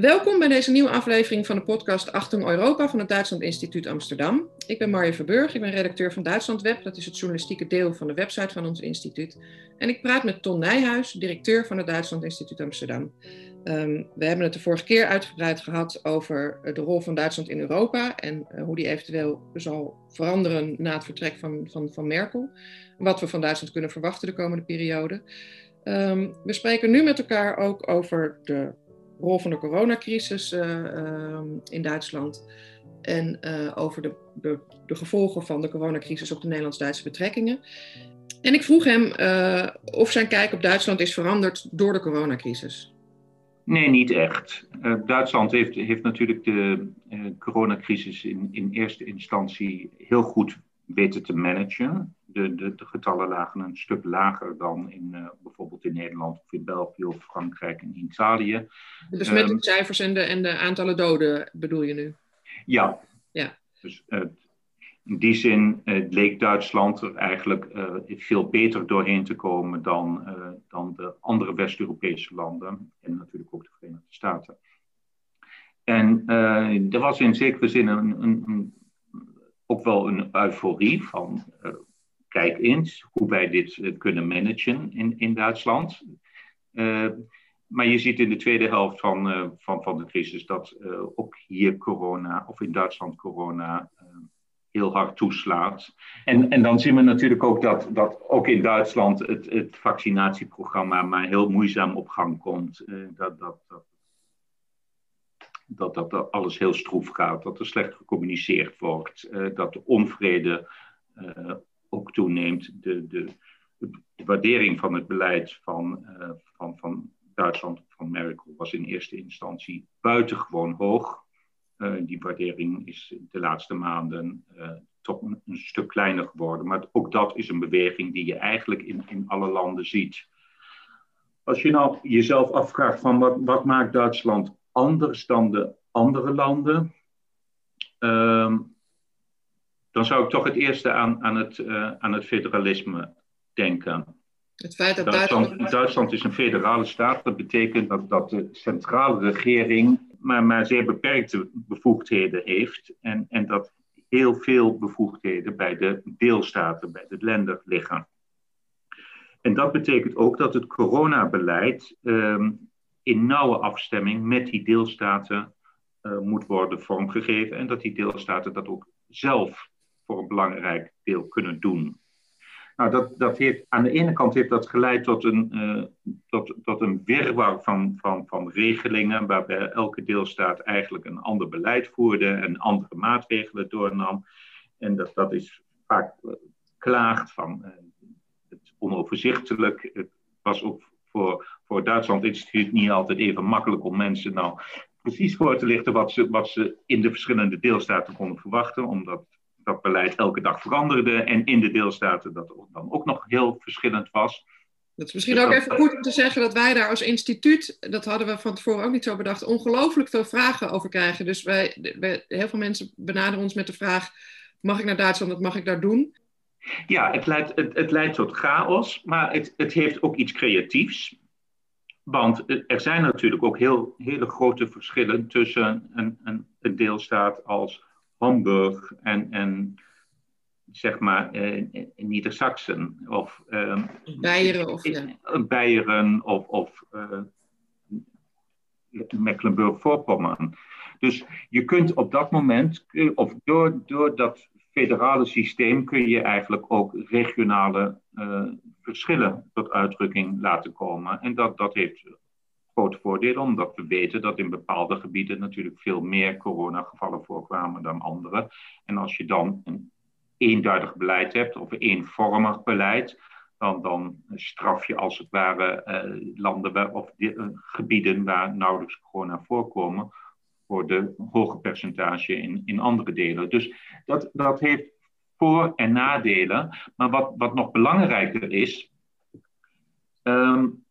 Welkom bij deze nieuwe aflevering van de podcast Achtung Europa van het Duitsland Instituut Amsterdam. Ik ben Marje Verburg, ik ben redacteur van Duitsland Web, dat is het journalistieke deel van de website van ons instituut. En ik praat met Ton Nijhuis, directeur van het Duitsland Instituut Amsterdam. Um, we hebben het de vorige keer uitgebreid gehad over de rol van Duitsland in Europa en uh, hoe die eventueel zal veranderen na het vertrek van, van, van Merkel. Wat we van Duitsland kunnen verwachten de komende periode. Um, we spreken nu met elkaar ook over de rol van de coronacrisis uh, in Duitsland. En uh, over de, de, gevolgen van de coronacrisis op de Nederlands-Duitse betrekkingen. En ik vroeg hem uh, of zijn kijk op Duitsland is veranderd door de coronacrisis. Nee, niet echt. Duitsland heeft, heeft natuurlijk de coronacrisis in, in eerste instantie heel goed weten te managen de, de, de, getallen lagen een stuk lager dan in uh, bijvoorbeeld in Nederland of in België of Frankrijk en Italië. De besmettingscijfers en, de, en de aantallen doden bedoel je nu? Ja. ja. Dus uh, in die zin uh, leek Duitsland er eigenlijk veel beter doorheen te komen dan, dan de andere West-Europese landen en natuurlijk ook de Verenigde Staten. En er was in zekere zin een, een, een, ook wel een euforie van kijk eens hoe wij dit eh, kunnen managen in, in Duitsland. Uh, maar je ziet in de tweede helft van, van, van de crisis dat ook hier corona, of in Duitsland corona, heel hard toeslaat. En, en dan zien we natuurlijk ook dat, dat ook in Duitsland het, het vaccinatieprogramma maar heel moeizaam op gang komt. dat, dat, dat, dat, dat alles heel stroef gaat, dat er slecht gecommuniceerd wordt, dat de onvrede ook toeneemt. De, de, de waardering van het beleid van, uh, van, van Duitsland, van Merkel, was in eerste instantie buitengewoon hoog. Die waardering is de laatste maanden toch een, een, stuk kleiner geworden. Maar ook dat is een beweging die je eigenlijk in, in alle landen ziet. Als je nou jezelf afvraagt van wat, wat maakt Duitsland anders dan de andere landen, uh, dan zou ik toch het eerste aan, aan, het, uh, aan het federalisme denken. Het feit dat Duitsland, Duitsland... Duitsland is een federale staat. Dat betekent dat, dat de centrale regering maar, maar zeer beperkte bevoegdheden heeft. En, en dat heel veel bevoegdheden bij de deelstaten, bij de landen liggen. En dat betekent ook dat het coronabeleid um, in nauwe afstemming met die deelstaten uh, moet worden vormgegeven. En dat die deelstaten dat ook zelf voor een belangrijk deel kunnen doen. Nou, dat, dat heeft, aan de ene kant heeft dat geleid tot een, uh, tot, tot een wirwar van, van, van regelingen, waarbij elke deelstaat eigenlijk een ander beleid voerde en andere maatregelen doornam. En dat, dat is vaak uh, klaagt van het onoverzichtelijk. Het was ook voor, voor het Duitsland Instituut niet altijd even makkelijk om mensen nou precies voor te lichten wat ze, wat ze in de verschillende deelstaten konden verwachten, omdat dat beleid elke dag veranderde en in de deelstaten dat dan ook nog heel verschillend was. Het is misschien dus ook even goed om te zeggen dat wij daar als instituut, dat hadden we van tevoren ook niet zo bedacht, ongelooflijk veel vragen over krijgen. Dus wij, wij, heel veel mensen benaderen ons met de vraag: mag ik naar Duitsland, wat mag ik daar doen? Ja, het leidt, het, het leidt tot chaos, maar het, het heeft ook iets creatiefs. Want er zijn natuurlijk ook heel, hele grote verschillen tussen een, een, een deelstaat als Hamburg en, en zeg maar uh, Niedersachsen of uh, Beieren of, ja. Beieren of, of uh, Mecklenburg-Vorpommern. Dus je kunt op dat moment, of door, door dat federale systeem, kun je eigenlijk ook regionale uh, verschillen tot uitdrukking laten komen. En dat, dat heeft groot voordeel, omdat we weten dat in bepaalde gebieden natuurlijk veel meer coronagevallen voorkwamen dan andere. En als je dan een eenduidig beleid hebt, of een eenvormig beleid, dan, dan straf je als het ware eh, landen of eh, gebieden waar nauwelijks corona voorkomen, voor de hoge percentage in, in andere delen. Dus dat, dat heeft voor- en nadelen. Maar wat, wat nog belangrijker is, um,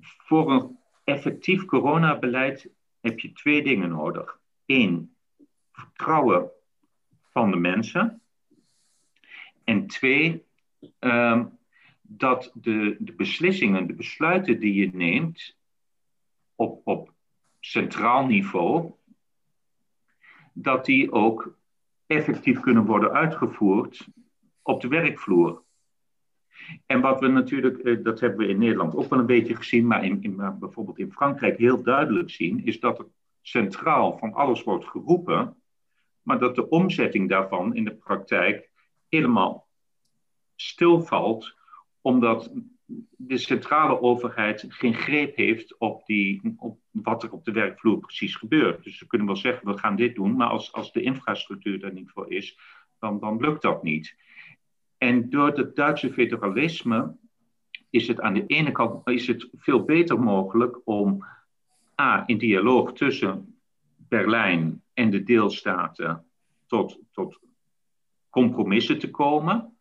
voor een effectief coronabeleid heb je twee dingen nodig. Eén, vertrouwen van de mensen. En twee, um, dat de, de beslissingen, de besluiten die je neemt op, op centraal niveau, dat die ook effectief kunnen worden uitgevoerd op de werkvloer. En wat we natuurlijk, eh, dat hebben we in Nederland ook wel een beetje gezien, maar in, bijvoorbeeld in Frankrijk heel duidelijk zien, is dat er centraal van alles wordt geroepen, maar dat de omzetting daarvan in de praktijk helemaal stilvalt, omdat de centrale overheid geen greep heeft op, die, op wat er op de werkvloer precies gebeurt. Dus ze kunnen wel zeggen, we gaan dit doen, maar als, als de infrastructuur er niet voor is, dan, dan lukt dat niet. En door het Duitse federalisme is het aan de ene kant is het veel beter mogelijk om A, in dialoog tussen Berlijn en de deelstaten tot, tot compromissen te komen.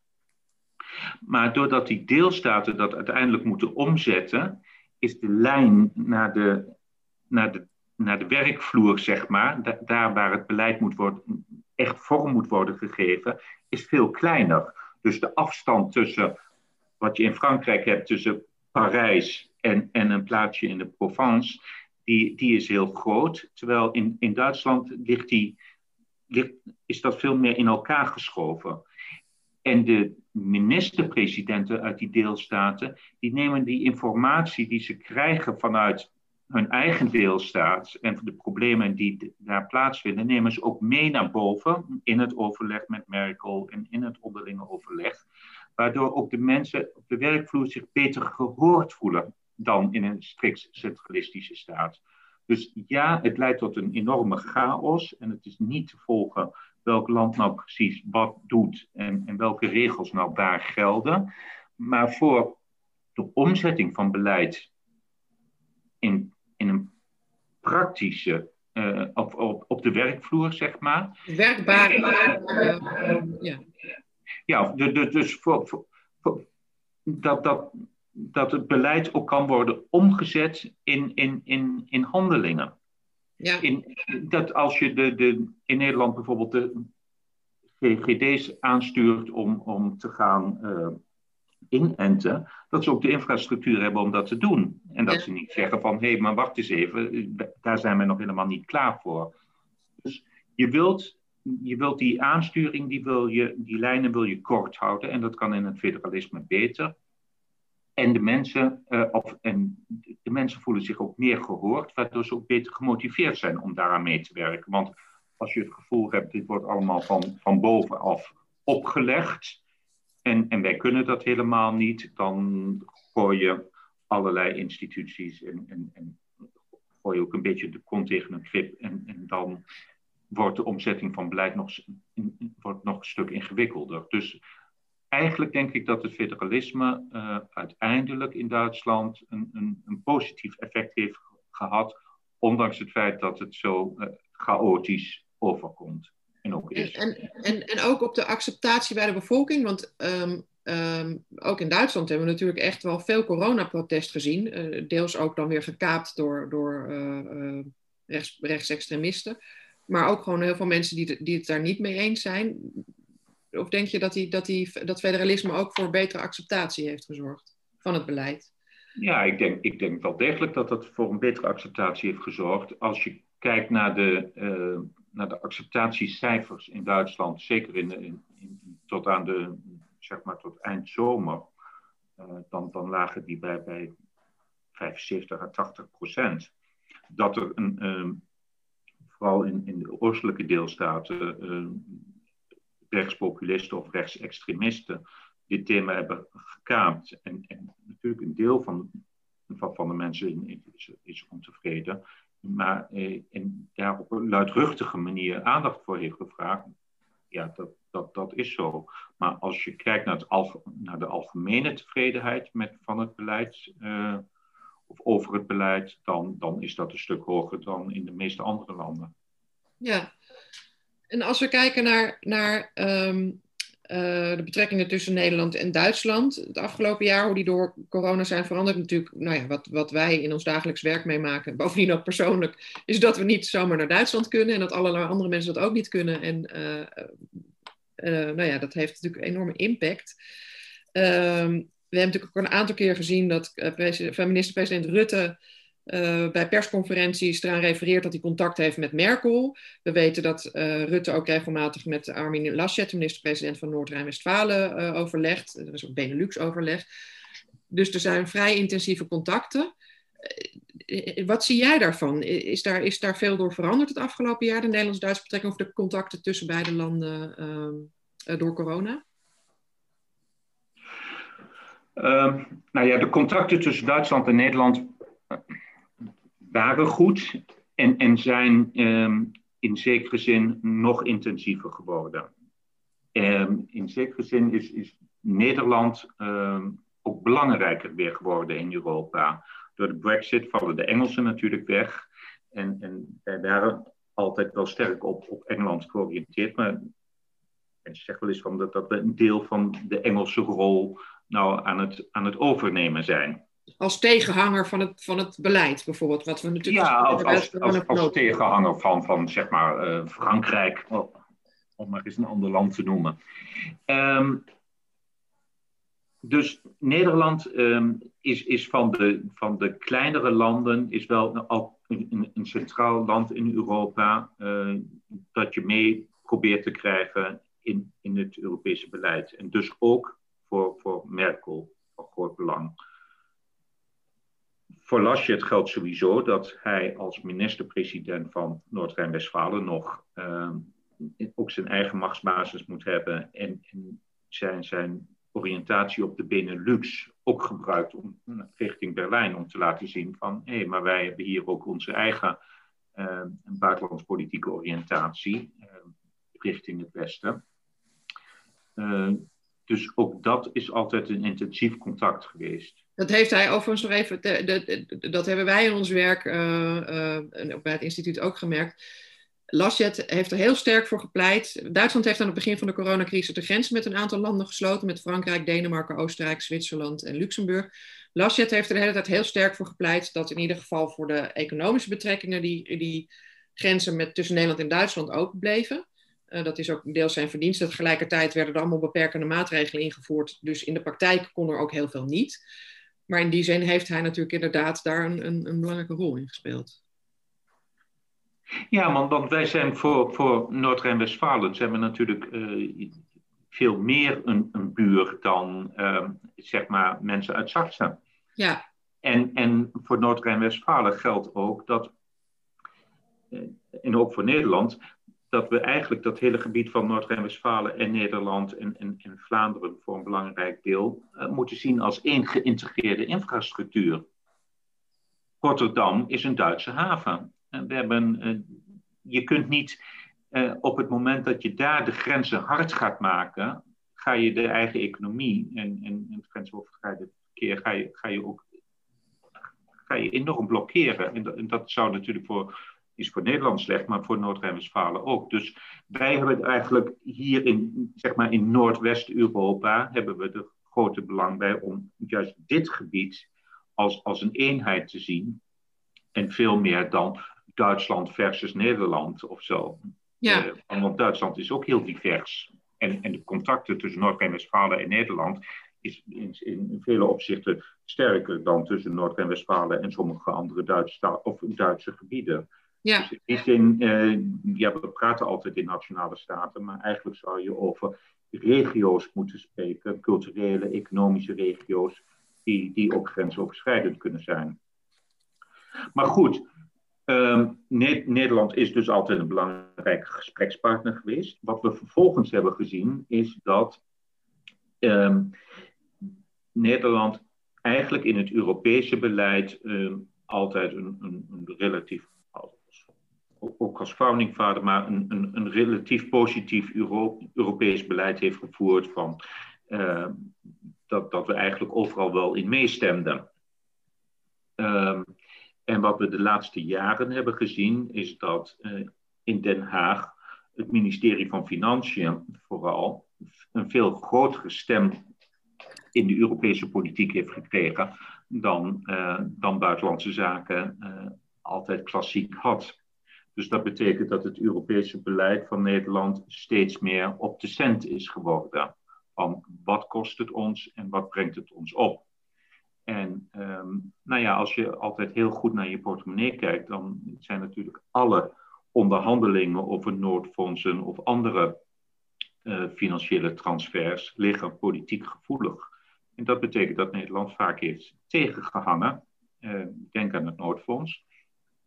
Maar doordat die deelstaten dat uiteindelijk moeten omzetten, is de lijn naar de, naar de, naar de werkvloer, zeg maar, daar waar het beleid moet worden, echt vorm moet worden gegeven, is veel kleiner. Dus de afstand tussen wat je in Frankrijk hebt tussen Parijs en, en een plaatsje in de Provence, die, die is heel groot. Terwijl in, in Duitsland ligt die, ligt, is dat veel meer in elkaar geschoven. En de minister-presidenten uit die deelstaten, die nemen die informatie die ze krijgen vanuit hun eigen deelstaat en de problemen die daar plaatsvinden, nemen ze ook mee naar boven in het overleg met Merkel en in het onderlinge overleg. Waardoor ook de mensen op de werkvloer zich beter gehoord voelen dan in een strikt centralistische staat. Dus ja, het leidt tot een enorme chaos en het is niet te volgen welk land nou precies wat doet en, en welke regels nou daar gelden. Maar voor de omzetting van beleid in, in een praktische, uh, op, op, op de werkvloer, zeg maar. Werkbaar. Uh, ja. Ja, dus voor, voor, voor, dat, dat, dat het beleid ook kan worden omgezet in, in, in, in handelingen. Ja. In, dat als je de, de, in Nederland bijvoorbeeld de GGD's aanstuurt om, om te gaan uh, inenten, dat ze ook de infrastructuur hebben om dat te doen. En dat ze niet zeggen van, hé, hey, maar wacht eens even, daar zijn we nog helemaal niet klaar voor. Dus je wilt, je wilt die aansturing, die, wil je, die lijnen wil je kort houden en dat kan in het federalisme beter. En de mensen, uh, of, en de mensen voelen zich ook meer gehoord, waardoor ze ook beter gemotiveerd zijn om daaraan mee te werken. Want als je het gevoel hebt, dit wordt allemaal van, van bovenaf opgelegd en, en wij kunnen dat helemaal niet, dan gooi je allerlei instituties en, en, en gooi je ook een beetje de kont tegen een krip en, en dan wordt de omzetting van beleid nog, wordt nog een stuk ingewikkelder. Dus eigenlijk denk ik dat het federalisme uh, uiteindelijk in Duitsland een, een, een, positief effect heeft gehad, ondanks het feit dat het zo uh, chaotisch overkomt. En ook is. En, en, en ook op de acceptatie bij de bevolking, want um, um, ook in Duitsland hebben we natuurlijk echt wel veel coronaprotest gezien, uh, deels ook dan weer gekaapt door, door rechts, rechtsextremisten. Maar ook gewoon heel veel mensen die, die het daar niet mee eens zijn. Of denk je dat, die, dat die, dat federalisme ook voor betere acceptatie heeft gezorgd van het beleid? Ja, ik denk, ik denk wel degelijk dat dat voor een betere acceptatie heeft gezorgd. Als je kijkt naar de, uh, naar de acceptatiecijfers in Duitsland, zeker in, in, tot aan de, zeg maar tot eind zomer, uh, dan, dan lagen die bij, bij 75 à 80 procent. Dat er een, uh, vooral in, in de oostelijke deelstaten rechtspopulisten of rechtsextremisten dit thema hebben gekaapt. En, en natuurlijk een deel van, van, de mensen is, is ontevreden. Maar eh, daar op een luidruchtige manier aandacht voor heeft gevraagd. Ja, dat, dat, dat is zo. Maar als je kijkt naar, het naar de algemene tevredenheid met, van het beleid, uh, of over het beleid, dan, dan is dat een stuk hoger dan in de meeste andere landen. Ja, en als we kijken naar, naar uh, de betrekkingen tussen Nederland en Duitsland het afgelopen jaar, hoe die door corona zijn veranderd, natuurlijk, nou ja, wat, wat wij in ons dagelijks werk meemaken, bovendien ook persoonlijk, is dat we niet zomaar naar Duitsland kunnen en dat allerlei andere mensen dat ook niet kunnen. En uh, uh, nou ja, dat heeft natuurlijk een enorme impact. Um, we hebben natuurlijk ook een aantal keer gezien dat minister-president Rutte uh, bij persconferenties eraan refereert dat hij contact heeft met Merkel. We weten dat Rutte ook regelmatig met Armin Laschet, de minister-president van Noord-Rijn-Westfalen, overlegt. Er is ook Benelux-overleg. Dus er zijn vrij intensieve contacten. wat zie jij daarvan? Is daar, is daar veel door veranderd het afgelopen jaar, de Nederlands-Duitse betrekking of de contacten tussen beide landen door corona? Ehm, nou ja, de contacten tussen Duitsland en Nederland eh, waren goed en, en zijn ehm, in zekere zin nog intensiever geworden. Ehm, in zekere zin is, is Nederland ook belangrijker weer geworden in Europa. Door de Brexit vallen de Engelsen natuurlijk weg. En, en wij waren altijd wel sterk op, op Engeland georiënteerd. Maar mensen zeggen wel eens van dat, dat we een deel van de Engelse rol nou aan het, aan het overnemen zijn. Als tegenhanger van het, van het beleid bijvoorbeeld, wat we natuurlijk... Ja, als, als, als, als tegenhanger van, van zeg maar uh, Frankrijk, om maar eens een ander land te noemen. Um, dus Nederland um, is, is van, de, van de kleinere landen is wel een, een centraal land in Europa uh, dat je mee probeert te krijgen in, in het Europese beleid. En dus ook voor, voor Merkel van groot belang. Voor Laschet geldt sowieso dat hij als minister-president van Noord-Rijn-Westfalen nog uh, ook zijn eigen machtsbasis moet hebben en, en, zijn, zijn oriëntatie op de Benelux ook gebruikt om, richting Berlijn om te laten zien van hé, hey, maar wij hebben hier ook onze eigen uh, buitenlandspolitieke oriëntatie uh, richting het Westen. Dus ook dat is altijd een intensief contact geweest. Dat heeft hij overigens nog even, de, dat hebben wij in ons werk uh, uh, bij het instituut ook gemerkt. Laschet heeft er heel sterk voor gepleit. Duitsland heeft aan het begin van de coronacrisis de grenzen met een aantal landen gesloten, met Frankrijk, Denemarken, Oostenrijk, Zwitserland en Luxemburg. Laschet heeft er de hele tijd heel sterk voor gepleit dat in ieder geval voor de economische betrekkingen die, die grenzen met, tussen Nederland en Duitsland open bleven. Uh, dat is ook deels zijn verdienste. Tegelijkertijd werden er allemaal beperkende maatregelen ingevoerd. Dus in de praktijk kon er ook heel veel niet. Maar in die zin heeft hij natuurlijk inderdaad daar een, een, een belangrijke rol in gespeeld. Ja, want, want wij zijn voor, voor Noord-Rijn-Westfalen zijn we natuurlijk uh, veel meer een, een buur dan uh, zeg maar mensen uit Sachsen. Ja. En, en voor Noord-Rijn-Westfalen geldt ook dat, en ook voor Nederland, dat we eigenlijk dat hele gebied van Noord-Rijn-Westfalen en Nederland en, en, en, Vlaanderen voor een belangrijk deel uh, moeten zien als één geïntegreerde infrastructuur. Rotterdam is een Duitse haven. En we hebben, uh, je kunt niet uh, op het moment dat je daar de grenzen hard gaat maken, ga je de eigen economie en, en, en grensoverschrijdend verkeer ga je, ga je ook ga je enorm blokkeren. En dat zou natuurlijk voor is voor Nederland slecht, maar voor Noord-Rijn-Westfalen ook. Dus wij hebben eigenlijk hier in, zeg maar in Noordwest-Europa, hebben we er grote belang bij om juist dit gebied als, als een eenheid te zien. En veel meer dan Duitsland versus Nederland of zo. Ja. Uh, want Duitsland is ook heel divers. En, en de contacten tussen Noord-Rijn-Westfalen en Nederland is in, in, vele opzichten sterker dan tussen Noord-Rijn-Westfalen en sommige andere Duitse, of Duitse gebieden. Ja. Dus uh, ja, we praten altijd in nationale staten, maar eigenlijk zou je over regio's moeten spreken, culturele, economische regio's, die, die ook grensoverschrijdend kunnen zijn. Maar goed, um, Nederland is dus altijd een belangrijke gesprekspartner geweest. Wat we vervolgens hebben gezien is dat um, Nederland eigenlijk in het Europese beleid um, altijd een, een, een relatief ook als founding father, maar een, een, een relatief positief Euro Europees beleid heeft gevoerd van uh, dat, dat we eigenlijk overal wel in meestemden. Um, en wat we de laatste jaren hebben gezien is dat uh, in Den Haag het ministerie van Financiën vooral een veel grotere stem in de Europese politiek heeft gekregen dan, uh, dan buitenlandse zaken altijd klassiek had. Dus dat betekent dat het Europese beleid van Nederland steeds meer op de cent is geworden. van wat kost het ons en wat brengt het ons op. En ehm, nou ja, als je altijd heel goed naar je portemonnee kijkt, dan zijn natuurlijk alle onderhandelingen over noodfondsen of andere uh, financiële transfers liggen politiek gevoelig. En dat betekent dat Nederland vaak heeft tegengehangen. Uh, denk aan het noodfonds.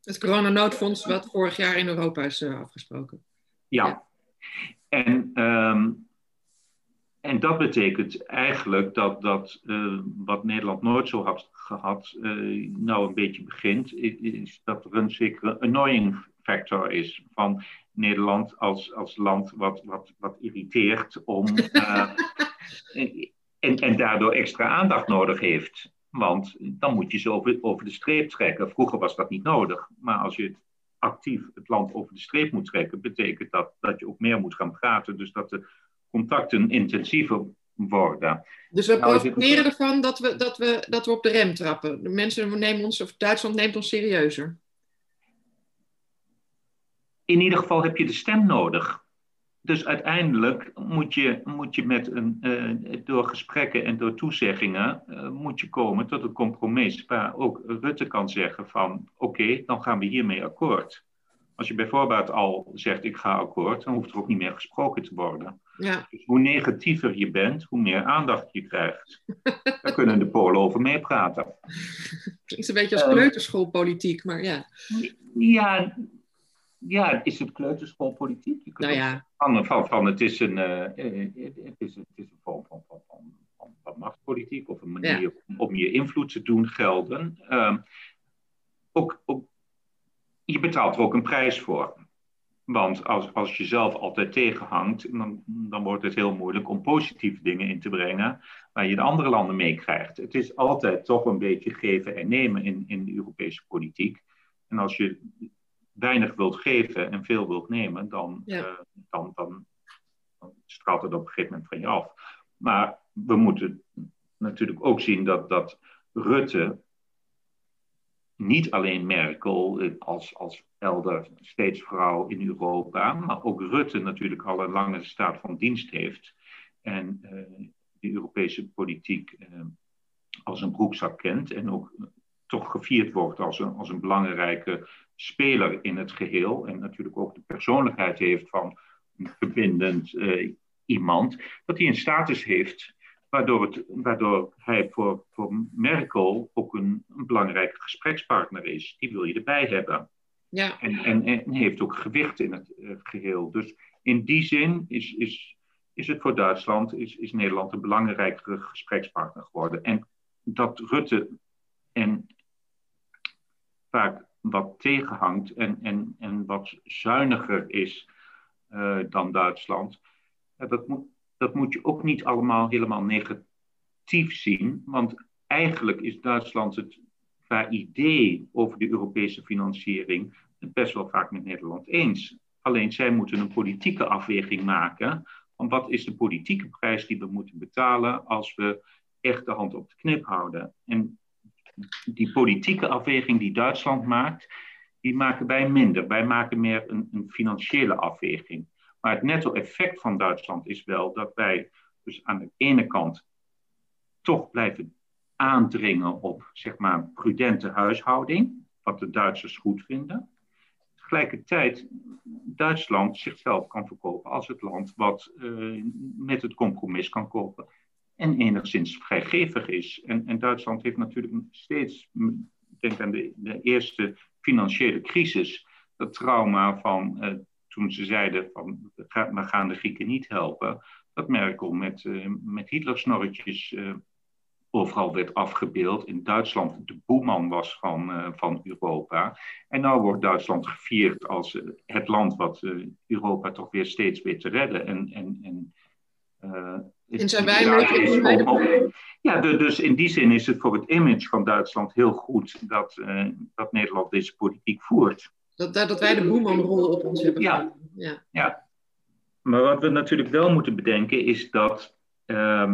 Het coronanoodfonds wat vorig jaar in Europa is uh, afgesproken. Ja. ja. En um, en dat betekent eigenlijk dat, dat uh, wat Nederland nooit zo had gehad, uh, nou een beetje begint, is dat er een zekere annoying factor is van Nederland als, als land wat, wat, wat irriteert om, uh, en, en daardoor extra aandacht nodig heeft. Want dan moet je ze over, over de streep trekken. Vroeger was dat niet nodig, maar als je actief het land over de streep moet trekken, betekent dat dat je ook meer moet gaan praten. Dus dat de contacten intensiever worden. Dus we nou, profiteren ervan dat we, dat, we, dat we op de rem trappen. De mensen nemen ons, of Duitsland neemt ons serieuzer. In ieder geval heb je de stem nodig. Dus uiteindelijk moet je, moet je met een, uh, door gesprekken en door toezeggingen uh, moet je komen tot een compromis waar ook Rutte kan zeggen van oké, dan gaan we hiermee akkoord. Als je bijvoorbeeld al zegt ik ga akkoord, dan hoeft er ook niet meer gesproken te worden. Ja. Dus hoe negatiever je bent, hoe meer aandacht je krijgt. Daar kunnen de Polen over meepraten. Klinkt een beetje als ehm, kleuterschoolpolitiek, maar ja. Ja, ja, is het kleuterschoolpolitiek? Je nou ja. Van, van, van, het, is een, uh, het, is, het is een vorm van, van, van, van, machtspolitiek of een manier om, om, je invloed te doen gelden. Uh, ook, ook, je betaalt er ook een prijs voor. Want als, als je zelf altijd tegenhangt, dan, dan wordt het heel moeilijk om positieve dingen in te brengen waar je de andere landen meekrijgt. Het is altijd toch een beetje geven en nemen in, in de Europese politiek. En als je weinig wilt geven en veel wilt nemen, dan, ja. uh, dan, dan, dan straalt het op een gegeven moment van je af. Maar we moeten natuurlijk ook zien dat, dat Rutte niet alleen Merkel eh, als, als elder steeds vrouw in Europa, maar ook Rutte natuurlijk al een lange staat van dienst heeft. En uh, de Europese politiek uh, als een broekzak kent en ook toch gevierd wordt als een, als een belangrijke speler in het geheel. En natuurlijk ook de persoonlijkheid heeft van een verbindend uh, iemand, dat hij een status heeft Waardoor, het, waardoor hij voor, voor Merkel ook een, een, belangrijke gesprekspartner is. Die wil je erbij hebben. Ja. En, en, en heeft ook gewicht in het uh, geheel. Dus in die zin is, is, is het voor Duitsland, is, is Nederland een belangrijkere gesprekspartner geworden. En dat Rutte en vaak wat tegenhangt en, en, en wat zuiniger is uh, dan Duitsland, dat moet dat moet je ook niet allemaal helemaal negatief zien. Want eigenlijk is Duitsland het qua idee over de Europese financiering best wel vaak met Nederland eens. Alleen zij moeten een politieke afweging maken van wat is de politieke prijs die we moeten betalen als we echt de hand op de knip houden. En die politieke afweging die Duitsland maakt, die maken wij minder. Wij maken meer een, een financiële afweging. Maar het netto-effect van Duitsland is wel dat wij dus aan de ene kant toch blijven aandringen op zeg maar prudente huishouding, wat de Duitsers goed vinden. Tegelijkertijd Duitsland zichzelf kan verkopen als het land wat uh, met het compromis kan kopen en enigszins vrijgevig is. En, en Duitsland heeft natuurlijk steeds, denk aan de, de eerste financiële crisis, het trauma van uh, toen ze zeiden van we gaan de Grieken niet helpen, dat Merkel met, uh, met Hitlersnorretjes uh, overal werd afgebeeld. In Duitsland de boeman was van, van Europa. En nu wordt Duitsland gevierd als het land wat Europa toch weer steeds weet te redden. En, en, en, en zijn wij Ja, dus in die zin is het voor het image van Duitsland heel goed dat, dat Nederland deze politiek voert. Dat, dat wij de boemanrol op ons hebben. Ja. ja. ja. Maar wat we natuurlijk wel moeten bedenken is dat uh,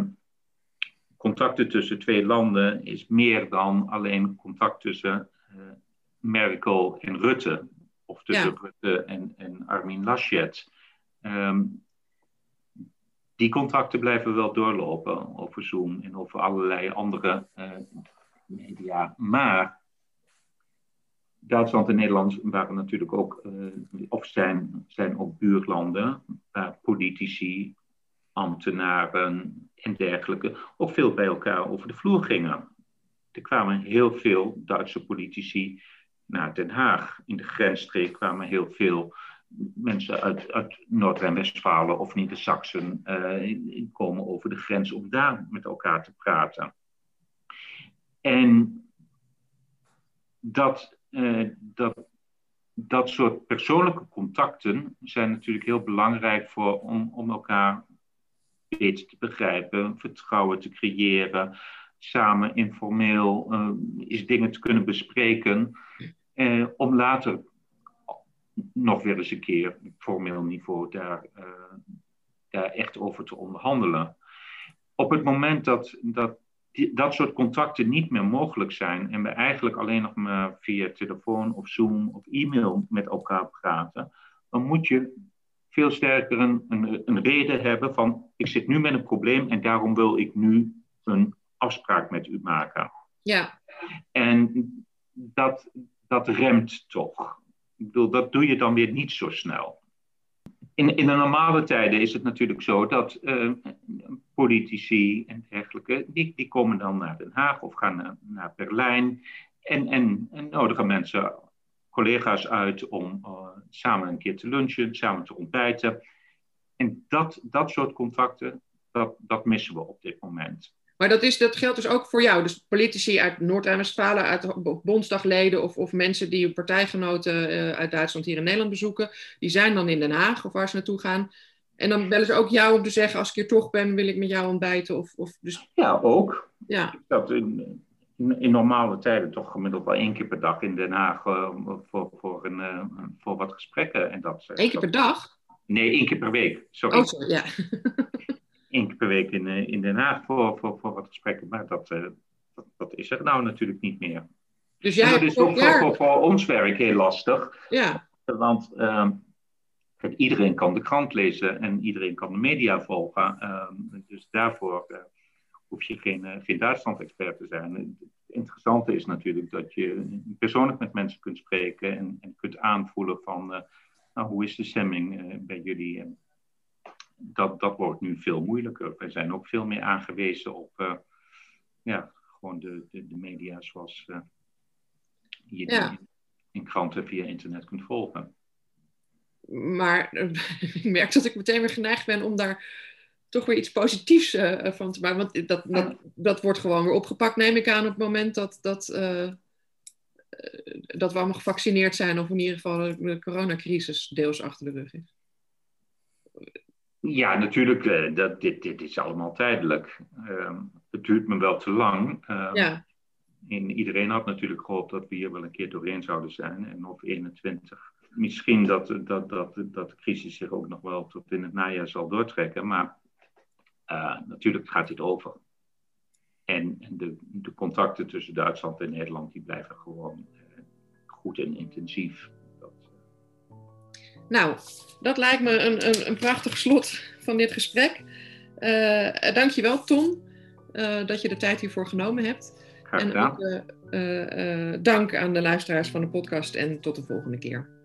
contacten tussen twee landen is meer dan alleen contact tussen uh, Merkel en Rutte. Of tussen Rutte en, en Armin Laschet. Um, die contacten blijven wel doorlopen over Zoom en over allerlei andere media. Maar Duitsland en Nederland waren natuurlijk ook, of zijn, zijn ook buurlanden waar politici, ambtenaren en dergelijke ook veel bij elkaar over de vloer gingen. Er kwamen heel veel Duitse politici naar Den Haag. In de grensstreek kwamen heel veel mensen uit, uit Noord-Rijn-Westfalen of Nieder-Saxen uh, komen over de grens om daar met elkaar te praten. En dat, uh, dat, dat soort persoonlijke contacten zijn natuurlijk heel belangrijk voor, om, om elkaar beter te begrijpen, vertrouwen te creëren, samen informeel uh, eens dingen te kunnen bespreken, om later nog weer eens een keer op formeel niveau daar, uh, daar echt over te onderhandelen. Op het moment dat, dat die, dat soort contacten niet meer mogelijk zijn en we eigenlijk alleen nog maar via telefoon of Zoom of e-mail met elkaar praten, dan moet je veel sterker een, een, een, reden hebben van ik zit nu met een probleem en daarom wil ik nu een afspraak met u maken. Ja. En dat, dat remt toch. Ik bedoel, dat doe je dan weer niet zo snel. In, in de normale tijden is het natuurlijk zo dat uh, politici en dergelijke, die, die komen dan naar Den Haag of gaan naar, Berlijn en, en, en nodigen mensen, collega's uit om uh, samen een keer te lunchen, samen te ontbijten. En dat, dat soort contacten, dat, dat missen we op dit moment. Maar dat, is, dat geldt dus ook voor jou. Dus politici uit Noord-Rijn-Westfalen, uit bondsdagleden of, of mensen die partijgenoten uh, uit Duitsland hier in Nederland bezoeken, die zijn dan in Den Haag of waar ze naartoe gaan. En dan bellen ze ook jou om te zeggen, als ik hier toch ben, wil ik met jou ontbijten. Of, of dus... Ja, ook. Ja. Dat in, in, normale tijden toch gemiddeld wel één keer per dag in Den Haag uh, voor, voor, een, uh, voor wat gesprekken. En dat, Eén keer per dag? Nee, één keer per week. Sorry. Oh, sorry, ja. Eén keer per week in, in Den Haag voor, voor, voor wat gesprekken. Maar dat, uh, dat, dat, is er nou natuurlijk niet meer. Dus jij dat is ook voor, voor, voor, ons werk heel lastig. Ja. Want uh, iedereen kan de krant lezen en iedereen kan de media volgen. Uh, dus daarvoor uh, hoef je geen, geen Duitsland-expert te zijn. Het interessante is natuurlijk dat je persoonlijk met mensen kunt spreken en, en kunt aanvoelen van nou, hoe is de stemming bij jullie dat, dat wordt nu veel moeilijker. Wij zijn ook veel meer aangewezen op uh, ja, gewoon de, de, de, media zoals je Ja. die in kranten via internet kunt volgen. Maar eh, ik merk dat ik meteen weer geneigd ben om daar toch weer iets positiefs eh, van te maken. Want dat, dat, dat wordt gewoon weer opgepakt, neem ik aan, op het moment dat, dat, eh, eh, dat we allemaal gevaccineerd zijn. Of in ieder geval de coronacrisis deels achter de rug is. Ja, natuurlijk, eh, dat, dit, dit is allemaal tijdelijk. Ehm, het duurt me wel te lang. Ehm, Ja, en iedereen had natuurlijk gehoopt dat we hier wel een keer doorheen zouden zijn. En of 21. Misschien dat, dat, dat, dat de crisis zich ook nog wel tot in het najaar zal doortrekken. Maar eh, natuurlijk gaat dit over. En, en de, de contacten tussen Duitsland en Nederland die blijven gewoon eh, goed en intensief. Nou, dat lijkt me een, een, een prachtig slot van dit gesprek. Uh, dankjewel, Tom, uh, dat je de tijd hiervoor genomen hebt. graag En gedaan. ook uh, dank aan de luisteraars van de podcast en tot de volgende keer.